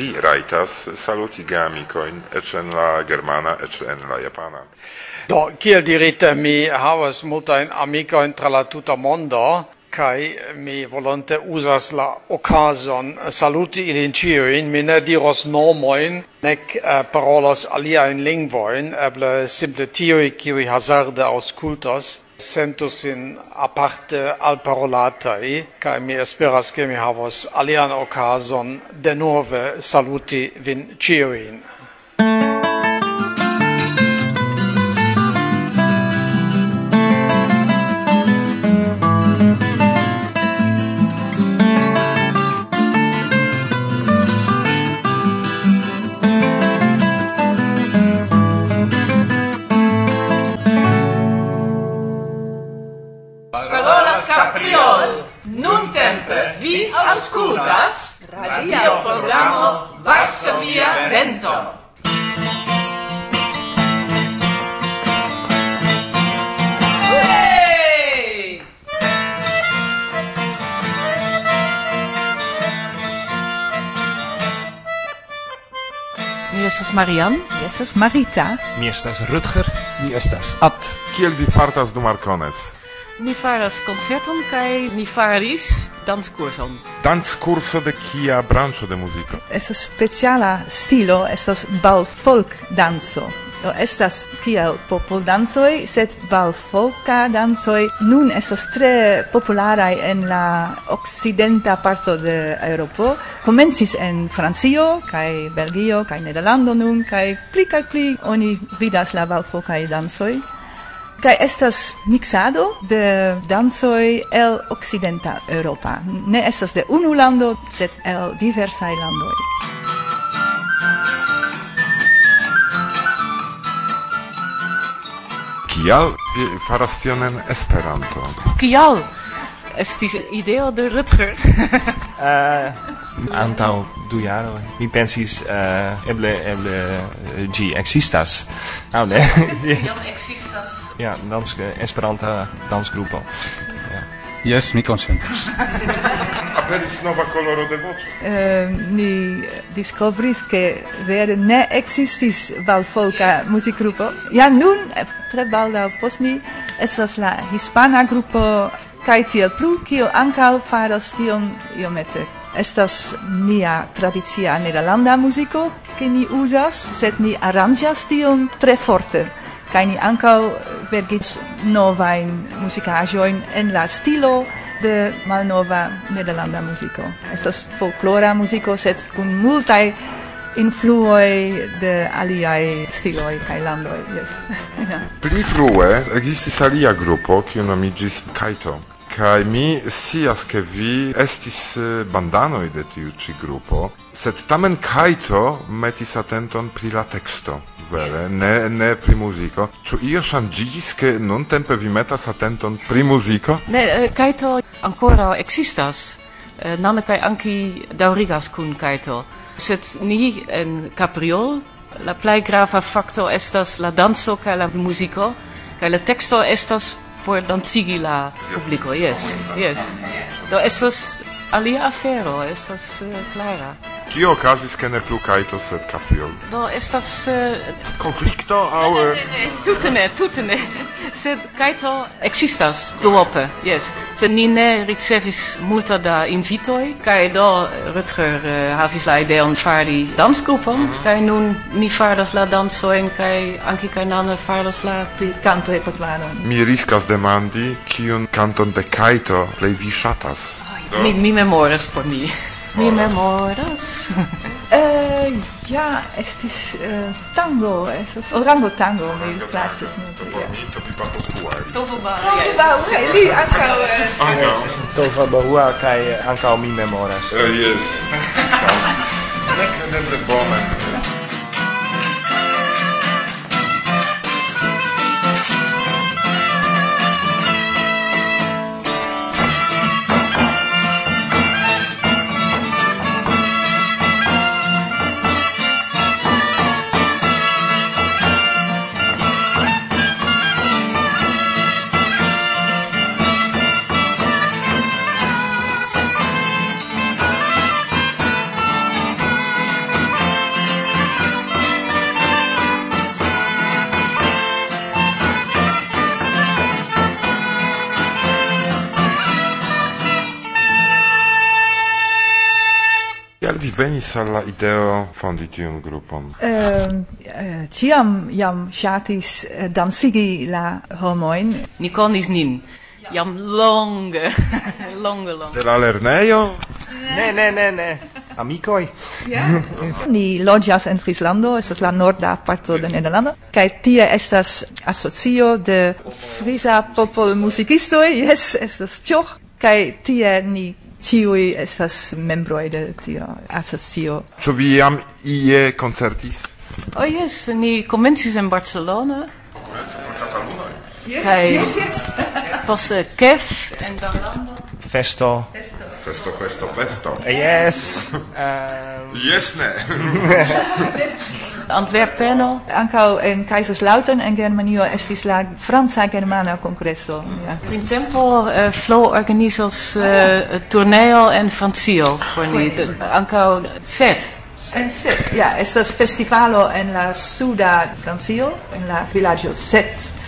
vi raitas saluti amicoin, ec en la germana, ec en la japana. Do, kiel dirite, mi havas multain amicoin tra la tuta mondo, kai mi volonte usas la okazon saluti ilin ciuin, mi ne diros nomoin, nec uh, eh, parolas aliaen lingvoin, eble simple tiui kiui hazarde auscultas, sentus in aparte al alparolatai, kai mi esperas che mi havos alian de nove saluti vin ciuin. auscultas radio programo Varsovia Vento. Mi estas Marian, mi estas Marita. Mi estas Rutger, mi estas Ad. Kiel vi fartas du Marcones? Ni faras koncerton kaj ni faris danskurson. Danskurso de kia branĉo de muziko? Estas speciala stilo, estas balfolk danco. Do estas kiel popoldancoj, sed balfolka dancoj nun estas tre popularaj en la okcidenta parto de Eŭropo. Komencis en Francio kaj Belgio kaj Nederlando nun kaj pli kaj pli oni vidas la balfolkaj dancoj kai estas mixado de dansoi el occidenta Europa. Ne estas de unu lando, sed el diversaj landoj. Kial faras tion en Esperanto? Kial? estis ideo de Rutger? uh, antau du jaro mi pensis uh, eble eble gi existas Au ne Ja, existas ja danske esperanta dansgrupo ja Yes, mi consentas. Aperis nova coloro de voce. Ehm, uh, ni discovris che vere ne existis valfolka yes. muzikgrupo. Ja nun, tre balda post ni, estas la hispana grupo Kai tiel plu, kio ankaŭ faras tion iomete. Estas nia tradicia nederlanda musico ke ni uzas, sed ni aranĝas tion tre forte. kai ni ankaŭ verkis novain musicajoin en la stilo de malnova nederlanda musico. Estas folklora musico, sed kun multai influoi de aliai stiloi kai landoi, yes. yeah. Pli frue existis alia grupo, kiu nomigis Kaito. Kai mi sias ke vi estis eh, bandanoi de tiu ci grupo, sed tamen Kaito metis atenton pri la texto. Vere, ne, ne pri muziko. Ču io ŝanĝiĝis ke nuntempe vi metas atenton pri muziko? Ne, eh, Kaito ancora existas. Eh, name kai anki daurigas kun Kaito sed ni en Capriol la plej grava fakto estas la danco kaj la muziko kaj la teksto estas por dancigi la publiko jes jes do estas alia afero estas uh, clara Kio okazis ke ne plu kajto sed Capriol? Do estas... Uh, Konflikto aŭ... Eh? Tute ne, tute ne sed kaito existas duope, yes. Sed ni ne ricevis multa da invitoi, kai do eh, Rutger uh, havis la ideon fari dansgrupon, mm -hmm. kai nun ni faras la dansoin, kai anki kai nane faras la kanto canto etatlanon. Mi riskas demandi, kiun canton de kaito plei vi shatas? Oh, mi, mi memoras por mi. mi memoras? eh ja, estis uh, äh, tango, estis orango tango mi plaĉis multe. Topa Baua. Topa Baua, li ankaŭ estas. Topa Baua kaj ankaŭ mi memoras. Uh, yes. kredeble bone. venis al la ideo fondi tiun grupon? Uh, uh, ciam jam shatis eh, dansigi la homoin. Ni konis nin. Jam longe, longe, longe. De la lerneio? Ne, ne, ne, ne. Amicoi? Yeah. Ni logias en Frislando, estas la norda parto de Nederlando, kai tie estas asocio de frisa popol musicistoi, yes, estas tioch, kai tie ni ciui estas membroi de tio asocio. Ĉu vi jam ie koncertis? Oh yes, ni comencis en Barcelona. Yes, Hai, yes, yes. Poste Kef en Danlando. Festo. Festo. Festo, festo, festo. Yes. yes, yes ne. Antwerpeno, ankaŭ en Kaiserslautern en Germanio estis la Franza Germana Congresso Ja. Printempo uh, eh, Flo organizos eh, uh, torneo en Francio por ni ankaŭ set. En set, ja, estas festivalo en la suda Francio en la vilaĝo Set.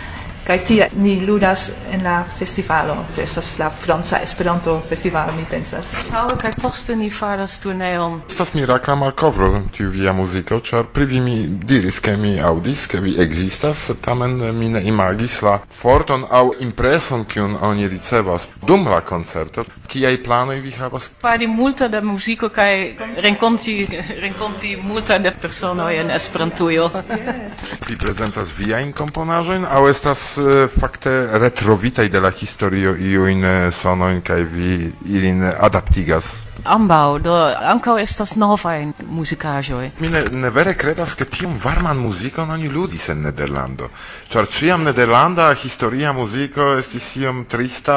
Kaj tie ni ludas en la festivalo, so estas la Franca Esperanto Festivalo mi pensas. Taŭe kaj poste ni faras turneon. Estas mirakla malkovro tiu via muziko, ĉar pri vi mi diris ke mi aŭdis ke vi ekzistas, tamen mi ne imagis la forton aŭ impreson kiun oni ricevas dum la koncerto. Kiaj planoj vi havas? Fari multe da muziko kaj renkonti renkonti multe da personoj en Esperantujo. Yes. vi prezentas viajn komponaĵojn aŭ estas estas fakte retrovitaj de la historio iujn eh, sonojn kaj vi ilin adaptigas. Ambau, do ankaŭ estas novajn muzikaĵoj. Mi ne, ne vere kredas, ke tiom varman muzikon oni ludis en Nederlando. Ĉar ĉiam nederlanda historia muziko estis iom trista,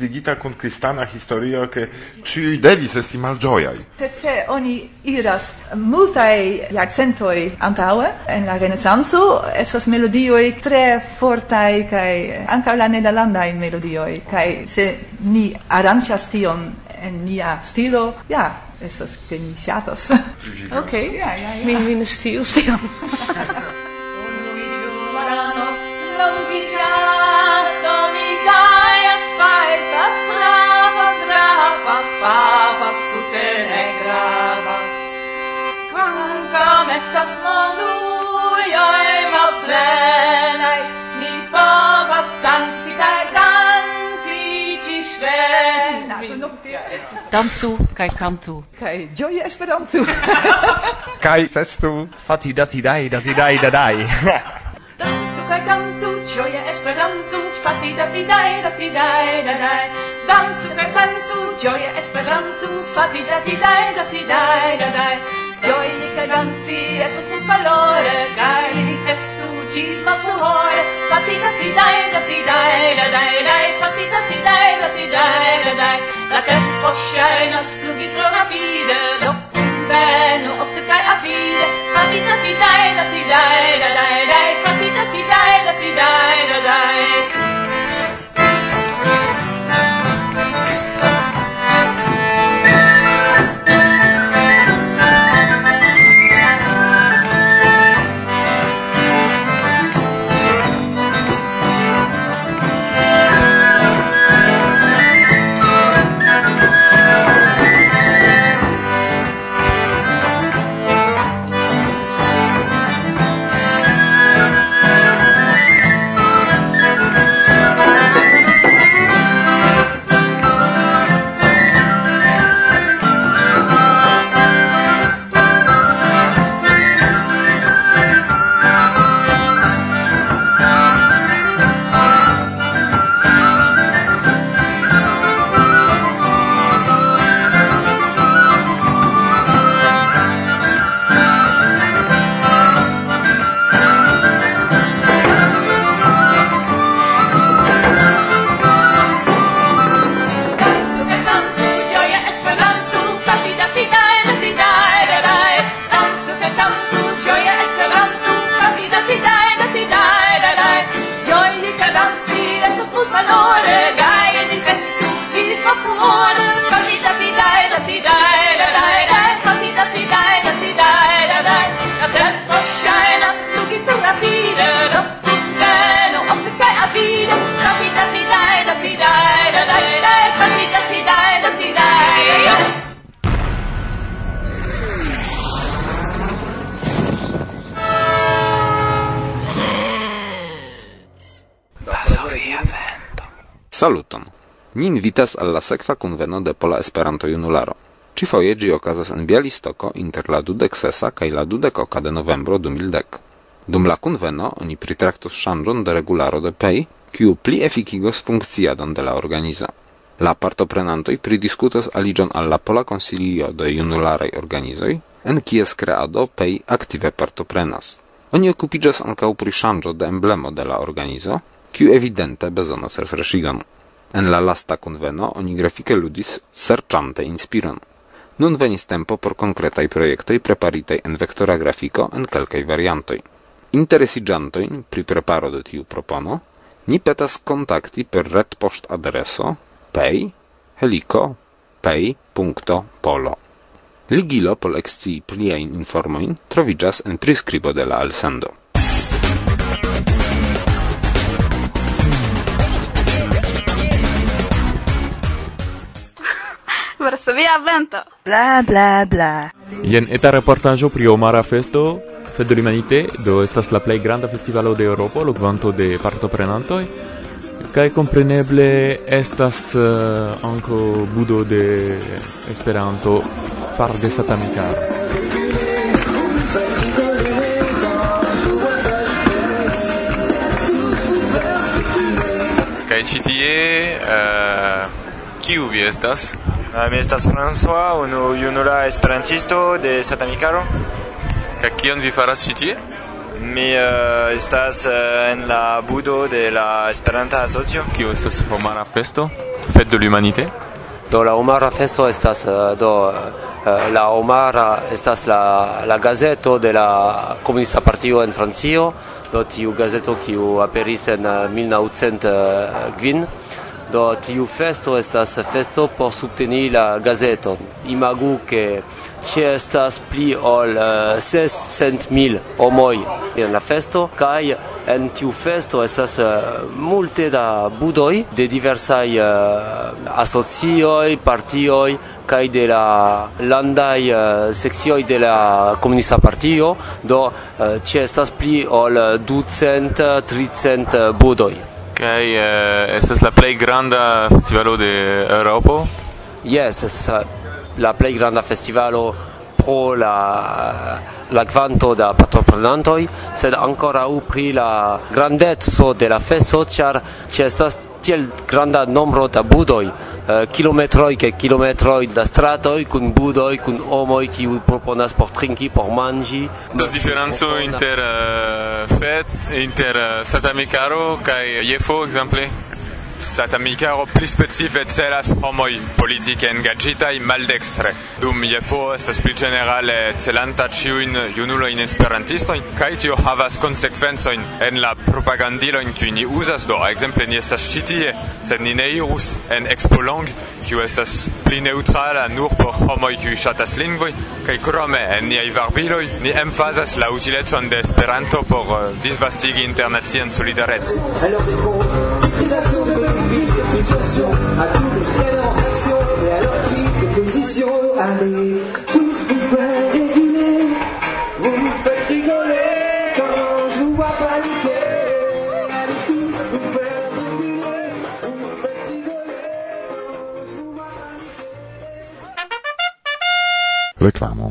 ligita kun kristana historio, ke ĉiuj devis esti malĝojaj. Sed se oni iras multaj jarcentoj antaŭe en la Renesanco, estas melodioj tre fortaj kaj ankaŭ la nederlandaj melodioj kaj se ni aranĝas tion en nia stilo ja estas ke ni ŝatas ok ja ja ja. Mi mi ne scius tion. Papas tute ne gravas Quancam estas monduloj malplenaj Ni povas danci Dansu kaj kantu. Kaj ĝoje Esperanto. kai festu. Fati dati dai dati dai da dai. Dansu kaj kantu, ĝoje Esperanto, fati dati dai dati dai da dai. Dansu kaj kantu, ĝoje Esperanto, fati dati dai dati dai da dai. Ĝoje kaj danci estas por valore kaj ni festu. She's my floor. Patita ti dai, da ti dai, da dai, dai. Patita ti dai, da ti dai, da dai. La tempo scena tro trona vide. Venu ofte kai avide. Patita ti dai, da ti dai, da dai, dai. Patita ti dai, da ti dai, da dai. invitas al la sekva kunveno de Pola Esperanto-Junularo. Ĉifoje gi okazas en Bialistoko inter la dudek sesa kaj la dudek oka de novembro du mildek. Dum la kunveno oni pritraktos ŝanĝon de regularo de PEI, kiu pli efikigos funkciadon de la organizo. La partoprenantoj pridiskutas aliĝon al la Pola Konsilio de Junularaj Organizoj, en kies kreado PEI aktive partoprenas. Oni okupiĝas ankaŭ pri ŝanĝo de emblemo de la organizo, kiu evidente bezonas refreŝigon. En la lasta conveno oni grafike ludis serĉante inspiron. Nun venis tempo por konkretaj projektoj preparitaj en vektora grafiko en kelkaj variantoj. Interesiĝantojn pri preparo de tiu propono ni petas kontakti per retpoŝtadreso pay helico pej.polo. Ligilo por ekscii pliajn informojn troviĝas en priskribo de la elsendo. sabia vento. Bla, bla, bla. Ien eta reportajo pri Omara Festo, Fed de l'Humanité, do estas la plei granda festivalo de Europa, lo vanto de parto prenantoi, kai compreneble estas uh, anco budo de Esperanto far de satamicar. Kai citie, uh, eh, kiu vi estas? Mi estas François, unu junula esperantisto de Satamikaro. Kaj kion vi faras ĉi tie? Mi eh, uh, estas uh, eh, en la budo de la Esperanta Asocio. Kio estas homara festo? Fet de l'humanité? Do la homara festo estas uh, eh, do uh, la homara estas la, la gazeto de la Komunista Partio en Francio, do tiu gazeto kiu aperis en uh, 1900 uh, Do tiu festo estas festo por subteni la gazeton. Imagu que ci estas pli ol uh, 600.000 homoj en la festo kaj en tiu festo estas uh, multe da budoj de diversaj uh, eh, asocioj, partioj kaj de la landaj uh, eh, seksioj de la komunista partio, do uh, ci estas pli ol 200-300 budoj. Okay, eh, uh, es es la plej granda festivalo de Europo. Yes, es la plej granda festivalo pro la la kvanto da patroprenantoj, sed ankoraŭ pri la grandezo de la festo, ĉar ĉestas tiel granda nombro da budoj, eh, kilometroj kaj kilometroj da stratoj kun budoj kun homoj kiuj proponas por trinki por manĝi. Do diferenco inter eh, uh, fet inter eh, uh, Satamikaro kaj Jefo ekzemple. Sat amicaro pli specife celas homoi politike engagitai maldextre, dum jefo estas pli generale celanta ciuin junuloin esperantistoin, cae tio havas consequenzoin en la propagandiloin cui ni usas, do, exemple, ni estas citie, sed ni ne irus en expolong, kiu estas pli neutrala nur por homoi kiu ŝatas lingvoj kaj krome en niaj varbiloj ni emfazas la utilecon de Esperanto por uh, disvastigi internacian solidarecon. À tous les scanners en action et à leur type de position. Allez, tous vous faire réguler, vous me faites rigoler quand je vous vois paniquer? Allez, tous vous faire réguler, vous me faites rigoler quand je vous vois paniquer? Reklamo.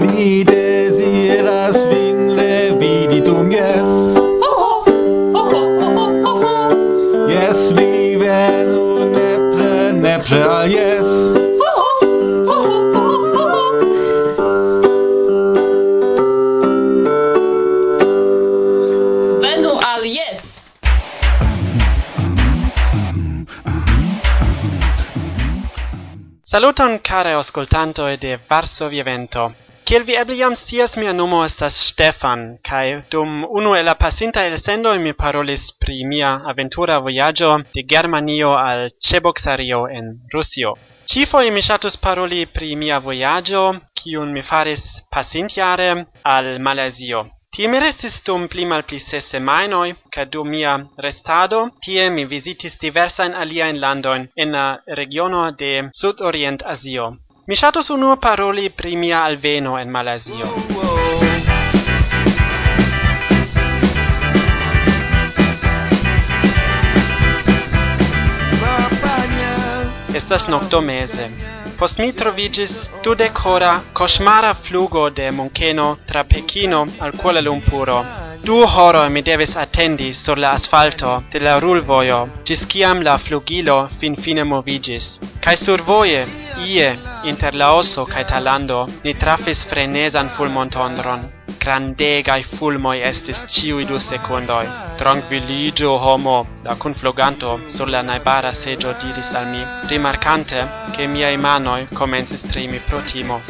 Mi desiras Że yes. Venu al jes Saluton care ascoltantoi de Varsovia Vento Kiel vi eble jam scias, mia nomo estas Stefan, kai dum unu el la pasintaj elsendoj mi parolis pri mia aventura vojaĝo de Germanio al Ĉeboksario en Rusio. Ĉifoje mi ŝatus paroli pri mia vojaĝo, kiun mi faris pasintjare al Malazio. Tie mi restis dum pli malpli ses semajnoj, kaj dum mia restado tie mi vizitis diversajn aliajn landojn en la regiono de Sudorient Azio. Mi ŝatus unue paroli pri mia alveno en Malazio. Estas noktomeze. Post mi troviĝis dudekhora koŝmara flugo de Munkeno tra Pekino al Kuala Lumpuro. Du horo mi devis attendi sur la asfalto de la rulvojo, ĝis kiam la flugilo finfine moviĝis. Kaj survoje Ie, inter Laoso kaj Talando, ni trafis frenesan fulmontondron. Grandegai fulmoi estis ciui du secundoi. Tranquilligio homo, la confloganto sur la naibara seggio diris al mi, rimarcante che miei manoi comensis tremi pro timo.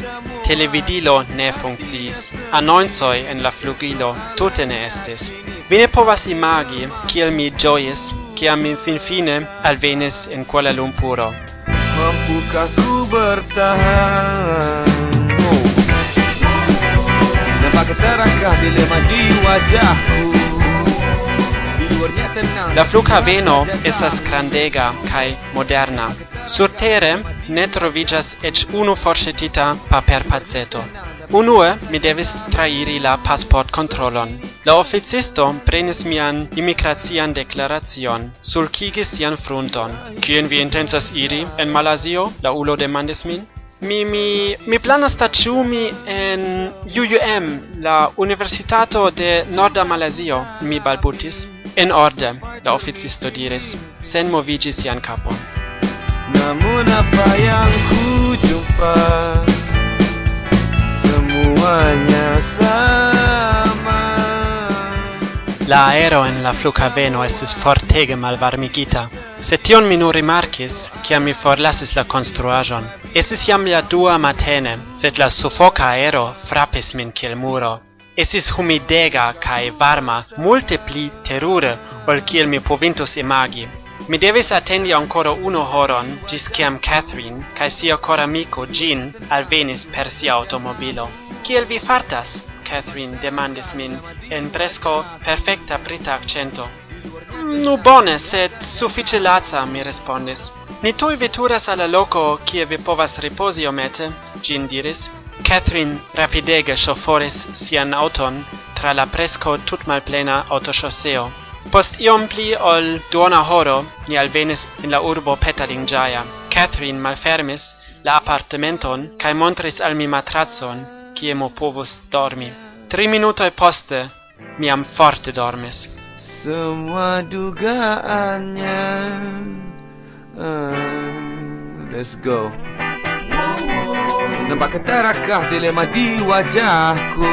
Televidilo ne funcciis, annonsoi en la flugilo tute ne estis. Vi ne povas imagi, kiel mi gioies, kiam mi finfine alvenis en Kuala Lumpuro. Mampu bertahan oh. Nampak keterangkah dilema di wajahku La flughaveno estas grandega kaj moderna. Surtere ne troviĝas eĉ unu forŝetita paperpaceto. Unue mi devis trairi la pasportkontrolon. La oficisto prenis mian imigracian deklaracion, sulkigis sian frunton. Kien vi intencas iri en Malazio? La ulo demandis min. Mi mi mi planas staciumi en UUM, la Universitato de Norda Malazio, mi balbutis. En orde, la oficisto diris, sen movigi sian capon. Namun apa yang ku jumpa Semuanya sama La aero en la flughaveno estis fortege malvarmigita. Se tion mi nur rimarkis, kiam mi forlasis la konstruaĵon. Estis jam la dua matene, sed la sufoka aero frapis min kiel muro. Estis humidega kaj varma, multe pli terure, ol kiel mi povintus imagi. Mi devis attendi ancora unu horon, gis ciam Catherine, cae sia cor amico Jean, alvenis per sia automobilo. Kiel vi fartas? Catherine demandis min en presco perfecta brita accento. Nu bone, sed suffice laza, mi respondis. Ni tui veturas alla loco kie vi povas riposi omete, gin diris. Catherine rapidege soforis sian auton tra la presco tut malplena autososeo. Post iom pli ol duona horo, ni alvenis in la urbo Petalingiaia. Catherine malfermis la apartamenton cae montris al mi matrazon, kie mo povus dormi. Tri e poste mi am forte dormis. Semua dugaannya. Uh, let's go. Nampak keterakah dilema di wajahku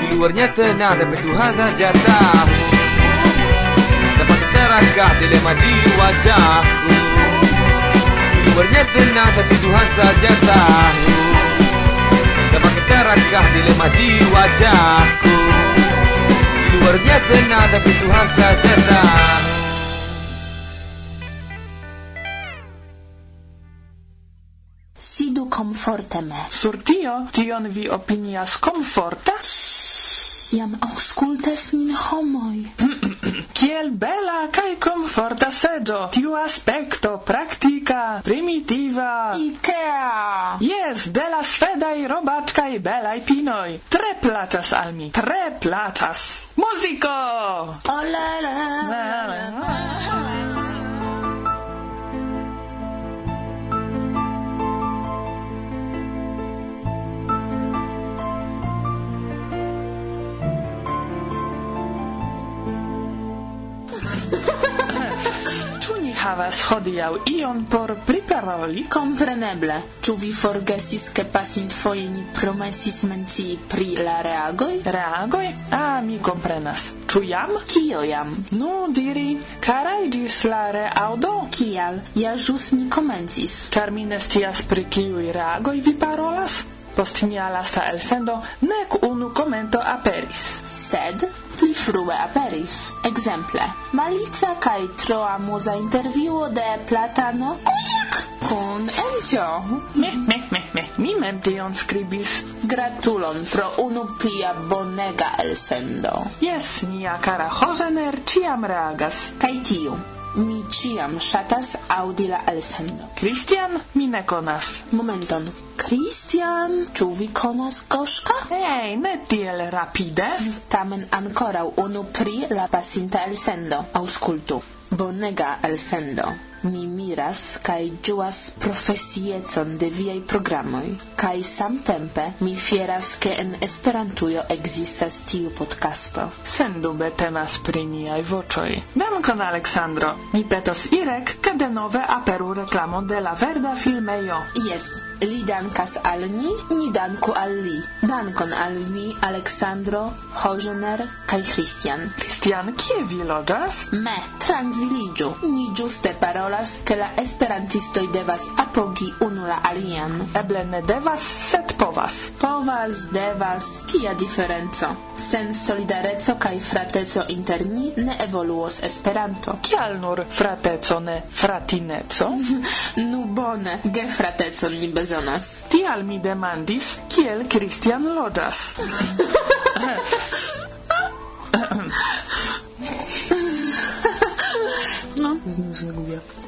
Di luarnya tenang tapi Tuhan saja tahu Nampak keterakah dilema di wajahku Di luarnya tenang tapi Tuhan saja tahu Nampak keterakah dilema di wajahku luarnya tenang tapi Tuhan saja tahu Sidu komforteme. Sur tio, tion vi opinias komforta? iam auscultas min homoj. Kiel bela kaj komforta seĝo! Tiu aspekto praktika, primitiva. Ikea! Jes, de la svedaj robatkaj belaj pinoj. Tre plaĉas al mi, tre plaĉas. Muziko! Oh, la, la, la, la, la, la, la. havas hodiaŭ ion por priparoli, kompreneble. Ĉu vi forgesis, ke pasintfoje ni promesis mencii pri la reagoj? Reagoj? Ah, mi komprenas. Ĉu jam? Kio jam? Nu, diri, karaj ĝis la reaŭdo? Kial? Ja ĵus ni komencis. Ĉar mi ne scias pri kiuj reagoj vi parolas? Post nia lasta elsendo nek unu komento aperis. Sed pli frue aperis. Exemple, malica kaj tro amuza intervjuo de Platano Kujak kun Encio. Meh, meh, meh, meh, mi mem tion skribis. Gratulon pro unu plia bonega elsendo. Jes, mia kara Hosener ciam reagas. Kaj tiu, Mi ciam ŝatas aŭdi la elsendo. Christian? Mi ne konas. Momenton. Christian, ĉu vi konas Goŝka? Ej, ne tiel rapide. Hm, tamen ankoraŭ unu pri la pasinta elsendo. Aŭskultu. Bonega elsendo. Mi miras kaj ĝuas profesiecon de viaj programoj kai samtempe mi fieras ke en Esperantujo ekzistas tiu podcasto. Sendube temas pri niaj voĉoj. Dankon Aleksandro. Mi petos Irek, ke denove aperu reklamo de la verda filmejo. Yes, li dankas al ni, ni danku al li. Dankon al vi Aleksandro, Hojener kaj Christian. Christian, kie vi loĝas? Me, trankviliĝu. Ni ĝuste parolas, ke la esperantistoj devas apogi unu la alian. Eble ne devas povas, sed povas. Povas, devas, kia diferenco. Sen solidareco kaj frateco inter ni ne evoluos Esperanto. Kial nur frateco ne fratineco? nu bone, gefratecon ni bezonas. Tial mi demandis, kiel Christian loĝas. no. Znów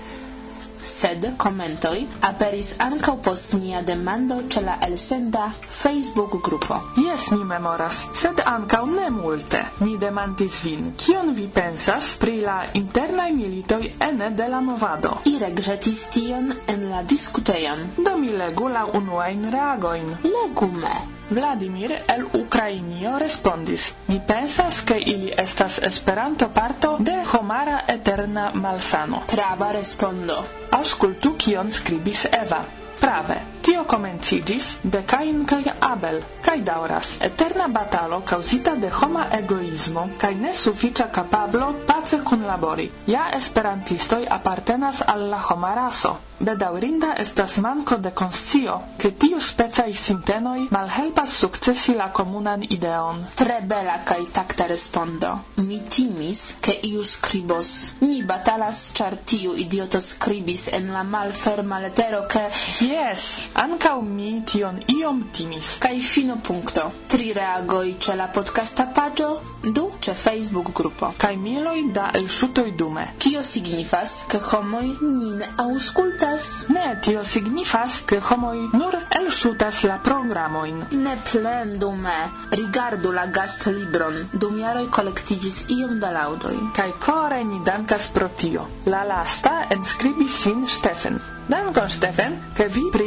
sed commentoi aperis ancau post nia demando ce la elsenda Facebook-grupo. Yes, mi memoras, sed ancau ne multe. Ni demandis vin, kion vi pensas pri la internai militoi ene de la movado. Irek ĵetis tion en la diskutejon. Do mi legu la unuajn reagojn. Legume. Vladimir el Ukrainio respondis, mi pensas che ili estas esperanto parto de homara eterna malsano. Prava respondo. Auscultu kion scribis Eva. Prave. Tio comencigis de Cain kaj Abel, kaj dauras eterna batalo causita de homa egoismo kaj nesufiĉa kapablo pace kunlabori. Ja esperantistoj apartenas al la homa raso. Bedaŭrinda estas manko de konscio, ke tiu specaj sintenoj malhelpas sukcesi la komunan ideon. Tre bela kaj takta respondo. Mi timis, ke iu skribos. Ni batalas, ĉar tiu idioto skribis en la malferma letero, ke... Yes! Ankaŭ mi tion iom timis. Kaj fino punkto. Tri reagoj ĉe la podcasta paĝo, du ĉe Facebook grupo. Kaj miloj da elŝutoj dume. Kio signifas, ke homoj nin aŭskultas? Ne, tio signifas, ke homoj nur elŝutas la programojn. Ne plendu me. Rigardu la gastlibron. Dum jaroj kolektiĝis iom da laŭdoj. Kaj kore ni dankas pro tio. La lasta enskribis sin Stefan. Dankon Stefan, ke vi pri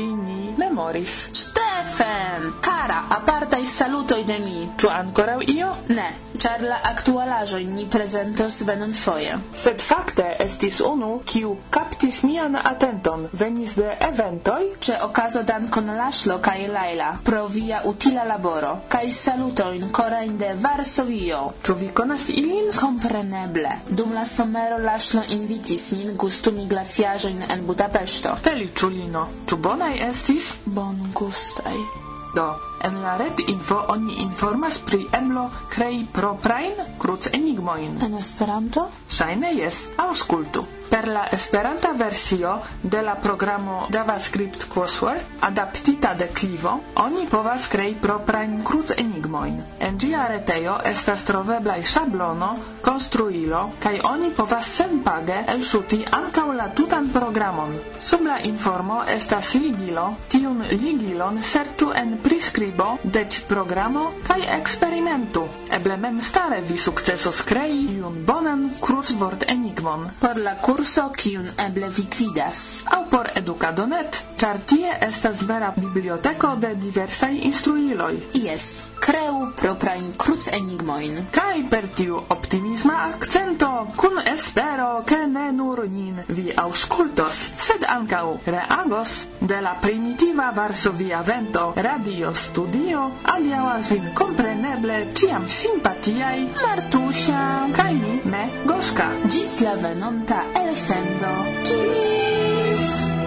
memoris. Stefan! Cara, apartai salutoi de mi. Tu ancora io? Ne, ĉar la aktualaĵojn ni prezentos venonfoje. Sed fakte estis unu, kiu kaptis mian atenton, venis de eventoj ĉe okazo dankon Laŝlo kaj Laila pro via utila laboro kaj salutojn korajn de Varsovio. Ĉu vi konas ilin? Kompreneble. Dum la somero Laslo invitis nin gustumi glaciaĵojn en Budapeŝto. Feliĉulino, ĉu bonaj estis? Bongustaj. Do, en la red info oni informas pri eblo krei proprain kruc enigmoin. En Esperanto? Ŝajne jes, aŭskultu per la Esperanta versio de la programo JavaScript Coursework adaptita de Clivo oni povas krei proprajn cruz enigmoin. En ĝia retejo estas troveblaj ŝablono, konstruilo kaj oni povas senpage elŝuti ankaŭ la tutan programon. Sub la informo estas ligilo, tiun ligilon serĉu en priskribo de ĉi programo kaj eksperimentu. Eble memstare vi sukcesos krei iun bonan crossword enigmon por la kur kurso, kiun eble vi vidas, aŭ por edukadonet, ĉar tie estas vera biblioteko de diversaj instruiloj. Jes, kreu proprajn kruc enigmoin. Kaj per tiu optimisma akcento, kun espero, ke ne nur nin vi aŭskultos, sed ankaŭ reagos de la primitiva Varsovia vento radio studio adiaŭas vin kompreneble ĉiam simpatiaj Martusia kaj mi, me, Goszka. Ĝis la venonta sendo. Kiss!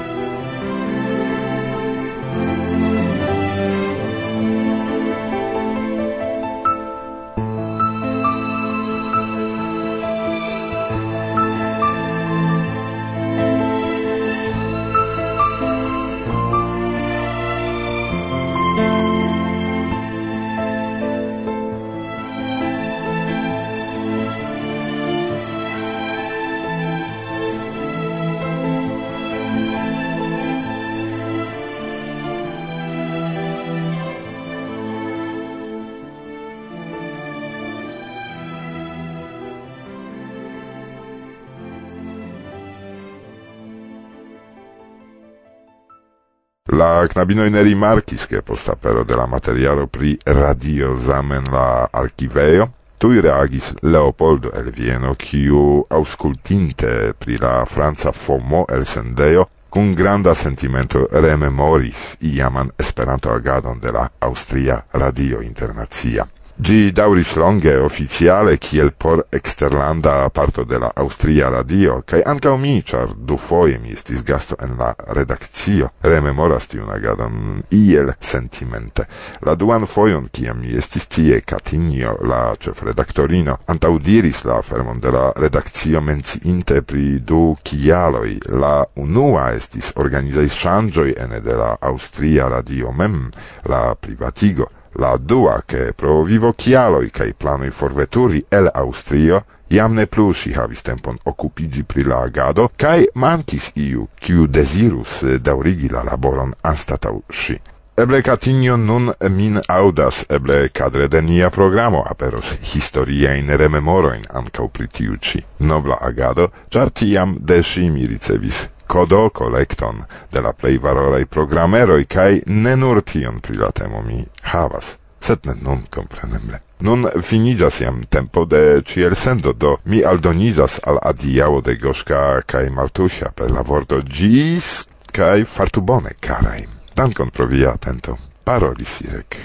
la knabinoj ne rimarkis, ke post apero de la materialo pri radio zamen la arkivejo, Tui reagis Leopoldo el Vieno, kiu auscultinte pri la franca FOMO el sendejo, cun granda sentimento rememoris iaman esperanto agadon de la Austria Radio Internacia. Gi dauris longe officiale kiel por exterlanda parto de la Austria radio, kai anca mi, char du foie mi estis gasto en la redakcio, rememoras tiun agadon iel sentimente. La duan foion, kiam mi estis tie, Catinio, la ĉefredaktorino, antaŭdiris la fermon de la redakcio menciinte pri du kialoi. La unua estis organizai shangioi ene de la Austria radio mem, la privatigo, la dua che pro vivo chialoi cae planoi forveturi el Austrio Iam ne plus si havis tempon occupigi pri la agado, cae mancis iu, quiu desirus daurigi la laboron anstatau si. Eble Catinio nun min audas, eble cadre de nia programo aperos historiain rememoroin ancau pri tiu ci nobla agado, char tiam de si mi ricevis kodo kolekton de la plej valoraj programeroj kaj ne nur tion pri la temo mi havas, sed ne nun kompreneble. Nun finigas jam tempo de ciel sendo, do mi aldonizas al adiao de Goszka kaj Martusia per la vorto gis kaj fartu bone, karaj. Dankon pro via atento. Parolis Irek.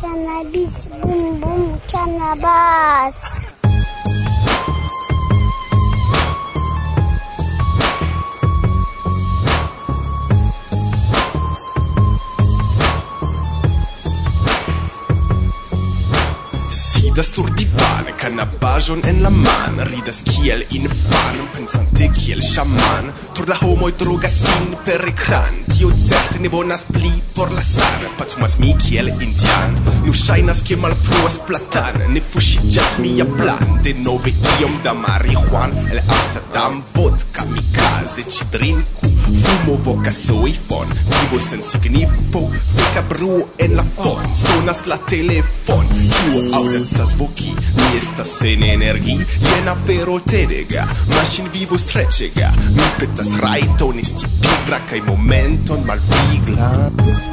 Cannabis, bum bum, cannabis. sidas sur divan Canabajon en la man Ridas kiel infan Pensante kiel shaman. Tur la homoj drogas sin per ekran Tio certe ne bonas pli por la sana pacumas mi kiel indian. Nu shainas ke malfruas platan Ne fuŝiĝas mia plan. De nove iom da marihuan El Amsterdam vodka mi case ci drinku Fumo vokas soifon Vivo sen signifo Feka bruo en la fon. Sonas la telefon Kiu aŭdacas voki. Mi estas sen energi Jen afero tedega. Maŝin vivo strecega. Mi petas rajton esti pigra Kaj momenton malvigla.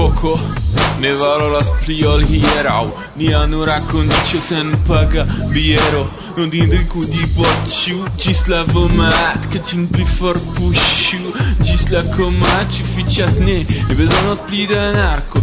poco. Ne valoras pli ol hieraŭ Nia nura kondiĉo senpaga biero. Non dindriku diboĉu Ĝis la vomat Ke ĝin pli forpuŝu Ĝis la komaĉo fiĉas ne Ne bezonas pli da narko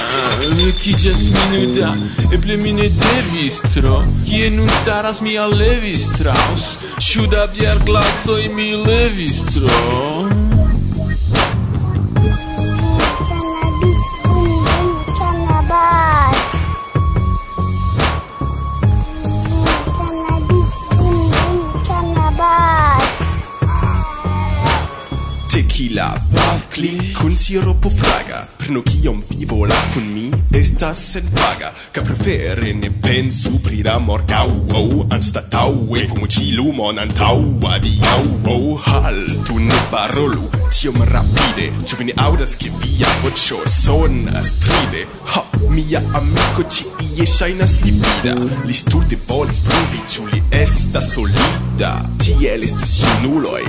Kiĝas minuta, eble mi ne devis tro. Kie nun staras mia levis traus Ĉu da bierglasoj mi levis tro. Tequila, Puff, Clean, Kun, Sirup, Frage Lernu kiom vi volas kun mi estas senpaga Ka prefere ne pensu pri la morgaŭo Anstataŭe fumu ĉi lumon antaŭ adiaŭo Haltu ne parolu tiom rapide Ĉu vi ne aŭdas ke via voĉo sonas tride? Ha! Mia amico ci ie ŝajnas livida Li stulte volis pruvi ĉu li esta solida. Tiel estas junuloj,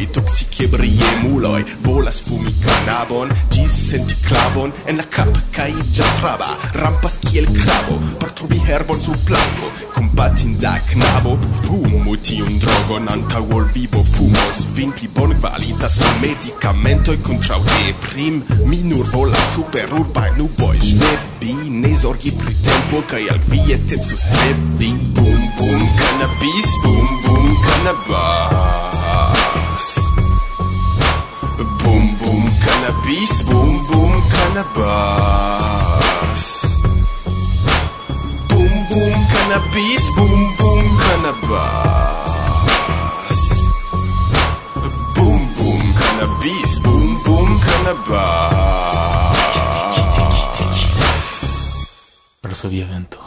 briemuloi Volas fumi cannabon, gis senti clavon En la cap cae già traba, rampas kiel krabo Por trovi herbon sur planko, kompatinda knabo. Fumu tiun drogon anta ol vivo. Fumos Vin pli bon kvalinta sen medikamentoj kontraŭ deprim Mi nur volas super urbai nuboi bi Ne zorgi pri tempo kaj al vi etencus tre Bum bum kanabis, bum bum cannabis. Bum bum kanabis, bum bum cannabis. Bum bum kanabis, bum bum kanabas Bum bum kanabis, bum bum kanabas resolví evento.